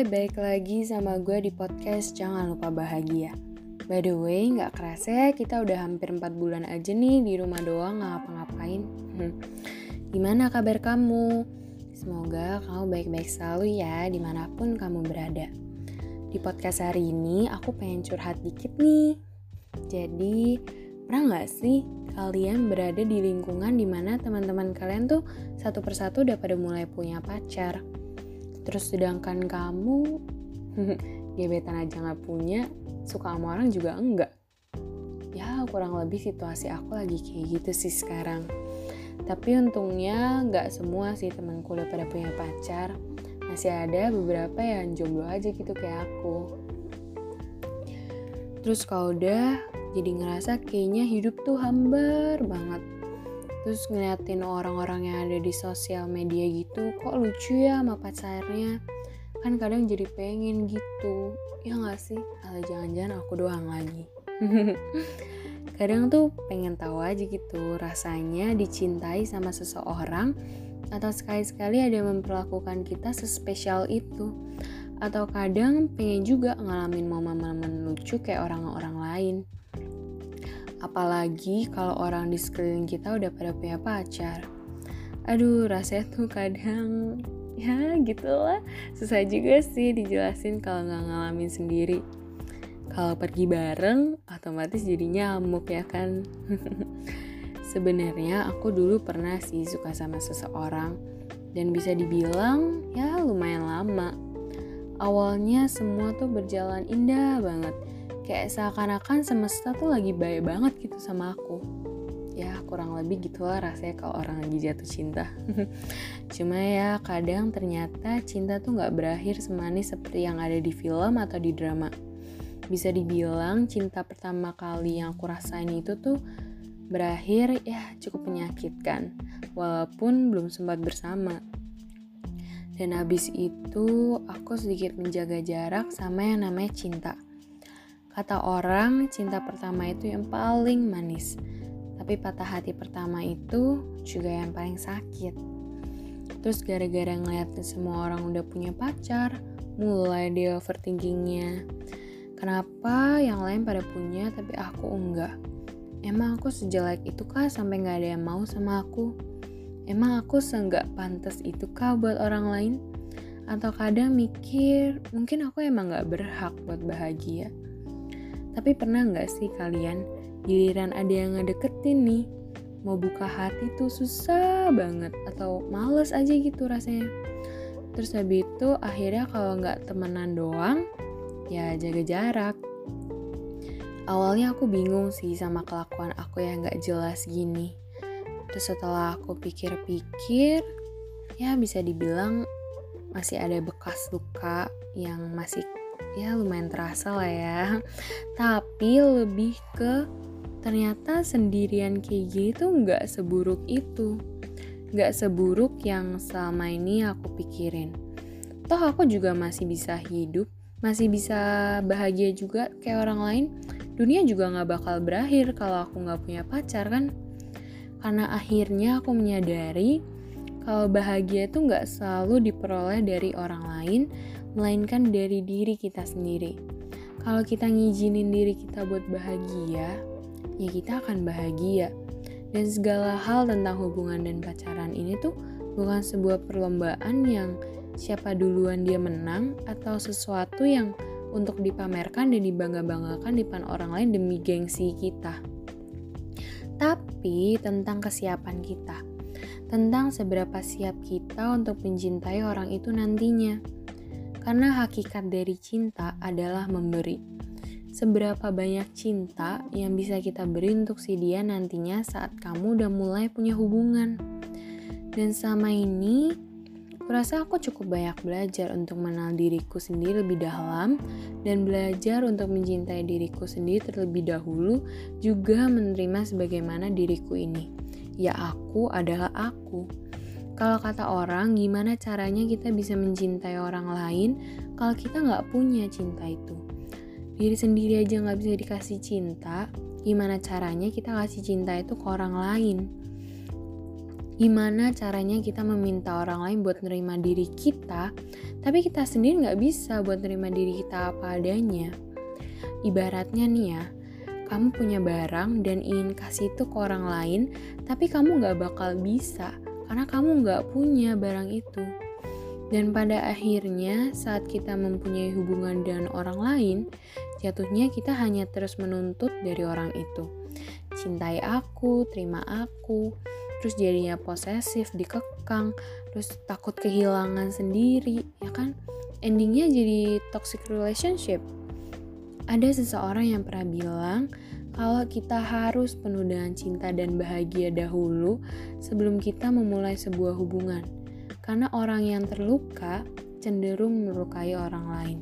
Hai, balik lagi sama gue di podcast Jangan Lupa Bahagia. By the way, nggak kerasa ya kita udah hampir 4 bulan aja nih di rumah doang nggak ngapa-ngapain. Hmm. Gimana kabar kamu? Semoga kamu baik-baik selalu ya di mana pun kamu berada. Di podcast hari ini aku pengen curhat dikit nih. Jadi, pernah nggak sih kalian berada di lingkungan di mana teman-teman kalian tuh satu persatu udah pada mulai punya pacar? Terus sedangkan kamu gebetan aja nggak punya, suka sama orang juga enggak. Ya kurang lebih situasi aku lagi kayak gitu sih sekarang. Tapi untungnya nggak semua sih temanku udah pada punya pacar. Masih ada beberapa yang jomblo aja gitu kayak aku. Terus kalau udah jadi ngerasa kayaknya hidup tuh hambar banget terus ngeliatin orang-orang yang ada di sosial media gitu kok lucu ya sama pacarnya? Kan kadang jadi pengen gitu. Ya gak sih? Atau jangan-jangan aku doang lagi. Kadang tuh pengen tahu aja gitu rasanya dicintai sama seseorang atau sekali-sekali ada yang memperlakukan kita sespesial itu. Atau kadang pengen juga ngalamin momen-momen lucu kayak orang-orang lain Apalagi kalau orang di sekeliling kita udah pada punya pacar. Aduh, rasanya tuh kadang ya gitulah susah juga sih dijelasin kalau nggak ngalamin sendiri. Kalau pergi bareng, otomatis jadi nyamuk ya kan. Sebenarnya aku dulu pernah sih suka sama seseorang dan bisa dibilang ya lumayan lama. Awalnya semua tuh berjalan indah banget kayak seakan-akan semesta tuh lagi baik banget gitu sama aku. Ya kurang lebih gitulah rasanya kalau orang lagi jatuh cinta. Cuma ya kadang ternyata cinta tuh nggak berakhir semanis seperti yang ada di film atau di drama. Bisa dibilang cinta pertama kali yang aku rasain itu tuh berakhir ya cukup menyakitkan walaupun belum sempat bersama. Dan habis itu aku sedikit menjaga jarak sama yang namanya cinta Kata orang, cinta pertama itu yang paling manis. Tapi patah hati pertama itu juga yang paling sakit. Terus gara-gara ngeliatin semua orang udah punya pacar, mulai dia overthinkingnya. Kenapa yang lain pada punya tapi aku enggak? Emang aku sejelek itu kah sampai gak ada yang mau sama aku? Emang aku seenggak pantas itu kah buat orang lain? Atau kadang mikir, mungkin aku emang gak berhak buat bahagia. Tapi pernah nggak sih kalian giliran ada yang ngedeketin nih, mau buka hati tuh susah banget atau males aja gitu rasanya. Terus habis itu akhirnya kalau nggak temenan doang, ya jaga jarak. Awalnya aku bingung sih sama kelakuan aku yang nggak jelas gini. Terus setelah aku pikir-pikir, ya bisa dibilang masih ada bekas luka yang masih ya lumayan terasa lah ya. Tapi lebih ke ternyata sendirian kayak gini tuh nggak seburuk itu. Nggak seburuk yang selama ini aku pikirin. Toh aku juga masih bisa hidup masih bisa bahagia juga kayak orang lain. Dunia juga nggak bakal berakhir kalau aku nggak punya pacar kan? Karena akhirnya aku menyadari kalau bahagia itu nggak selalu diperoleh dari orang lain melainkan dari diri kita sendiri. Kalau kita ngizinin diri kita buat bahagia, ya kita akan bahagia. Dan segala hal tentang hubungan dan pacaran ini tuh bukan sebuah perlombaan yang siapa duluan dia menang atau sesuatu yang untuk dipamerkan dan dibangga-banggakan di depan orang lain demi gengsi kita. Tapi tentang kesiapan kita, tentang seberapa siap kita untuk mencintai orang itu nantinya karena hakikat dari cinta adalah memberi. Seberapa banyak cinta yang bisa kita beri untuk si dia nantinya saat kamu udah mulai punya hubungan. Dan sama ini, kurasa aku cukup banyak belajar untuk mengenal diriku sendiri lebih dalam dan belajar untuk mencintai diriku sendiri terlebih dahulu juga menerima sebagaimana diriku ini. Ya aku adalah aku kalau kata orang, gimana caranya kita bisa mencintai orang lain kalau kita nggak punya cinta itu? Diri sendiri aja nggak bisa dikasih cinta, gimana caranya kita kasih cinta itu ke orang lain? Gimana caranya kita meminta orang lain buat nerima diri kita, tapi kita sendiri nggak bisa buat nerima diri kita apa adanya. Ibaratnya nih ya, kamu punya barang dan ingin kasih itu ke orang lain, tapi kamu nggak bakal bisa karena kamu nggak punya barang itu. Dan pada akhirnya, saat kita mempunyai hubungan dengan orang lain, jatuhnya kita hanya terus menuntut dari orang itu. Cintai aku, terima aku, terus jadinya posesif, dikekang, terus takut kehilangan sendiri, ya kan? Endingnya jadi toxic relationship. Ada seseorang yang pernah bilang, kalau kita harus penuh dengan cinta dan bahagia dahulu sebelum kita memulai sebuah hubungan karena orang yang terluka cenderung melukai orang lain.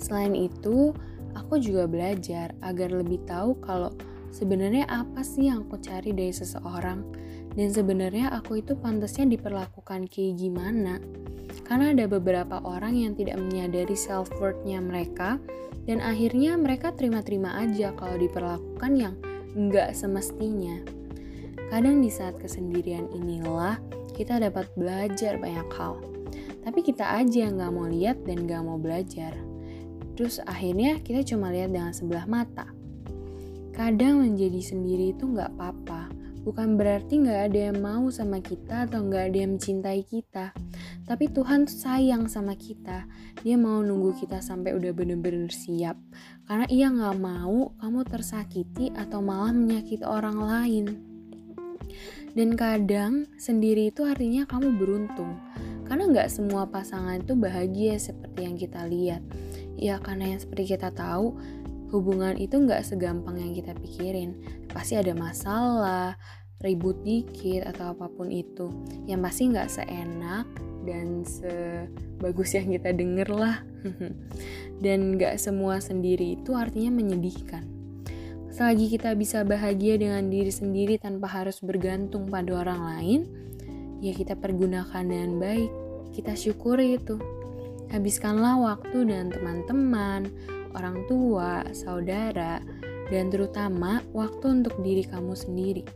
Selain itu, aku juga belajar agar lebih tahu kalau sebenarnya apa sih yang aku cari dari seseorang dan sebenarnya aku itu pantasnya diperlakukan kayak gimana. Karena ada beberapa orang yang tidak menyadari self-worth-nya mereka dan akhirnya mereka terima-terima aja kalau diperlakukan yang nggak semestinya. Kadang di saat kesendirian inilah kita dapat belajar banyak hal. Tapi kita aja yang gak mau lihat dan gak mau belajar. Terus akhirnya kita cuma lihat dengan sebelah mata. Kadang menjadi sendiri itu gak apa-apa. Bukan berarti gak ada yang mau sama kita atau gak ada yang mencintai kita. Tapi Tuhan sayang sama kita. Dia mau nunggu kita sampai udah bener-bener siap. Karena ia gak mau kamu tersakiti atau malah menyakiti orang lain. Dan kadang sendiri itu artinya kamu beruntung. Karena nggak semua pasangan itu bahagia seperti yang kita lihat. Ya karena yang seperti kita tahu, hubungan itu nggak segampang yang kita pikirin. Pasti ada masalah, ribut dikit atau apa pun itu. Yang pasti nggak seenak dan sebagus yang kita denger lah. dan nggak semua sendiri itu artinya menyedihkan Selagi kita bisa bahagia dengan diri sendiri tanpa harus bergantung pada orang lain, ya kita pergunakan dengan baik. Kita syukuri itu. Habiskanlah waktu dengan teman-teman, orang tua, saudara, dan terutama waktu untuk diri kamu sendiri.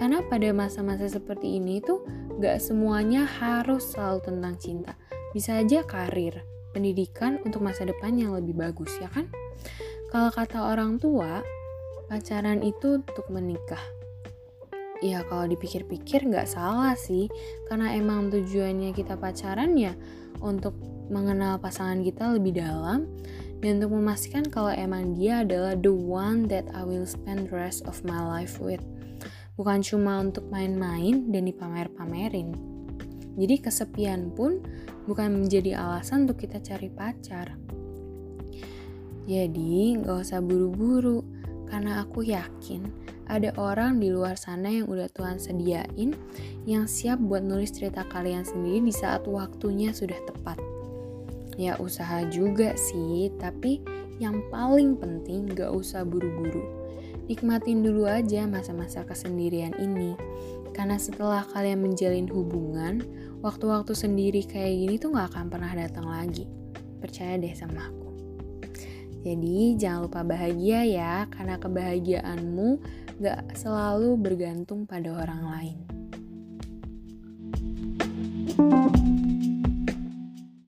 Karena pada masa-masa seperti ini tuh gak semuanya harus selalu tentang cinta. Bisa aja karir, pendidikan untuk masa depan yang lebih bagus ya kan? Kalau kata orang tua, pacaran itu untuk menikah. Ya kalau dipikir-pikir nggak salah sih, karena emang tujuannya kita pacaran ya untuk mengenal pasangan kita lebih dalam dan untuk memastikan kalau emang dia adalah the one that I will spend the rest of my life with. Bukan cuma untuk main-main dan dipamer-pamerin. Jadi kesepian pun bukan menjadi alasan untuk kita cari pacar. Jadi nggak usah buru-buru karena aku yakin ada orang di luar sana yang udah Tuhan sediain yang siap buat nulis cerita kalian sendiri di saat waktunya sudah tepat. Ya usaha juga sih, tapi yang paling penting gak usah buru-buru. Nikmatin dulu aja masa-masa kesendirian ini. Karena setelah kalian menjalin hubungan, waktu-waktu sendiri kayak gini tuh gak akan pernah datang lagi. Percaya deh sama aku. Jadi jangan lupa bahagia ya, karena kebahagiaanmu gak selalu bergantung pada orang lain.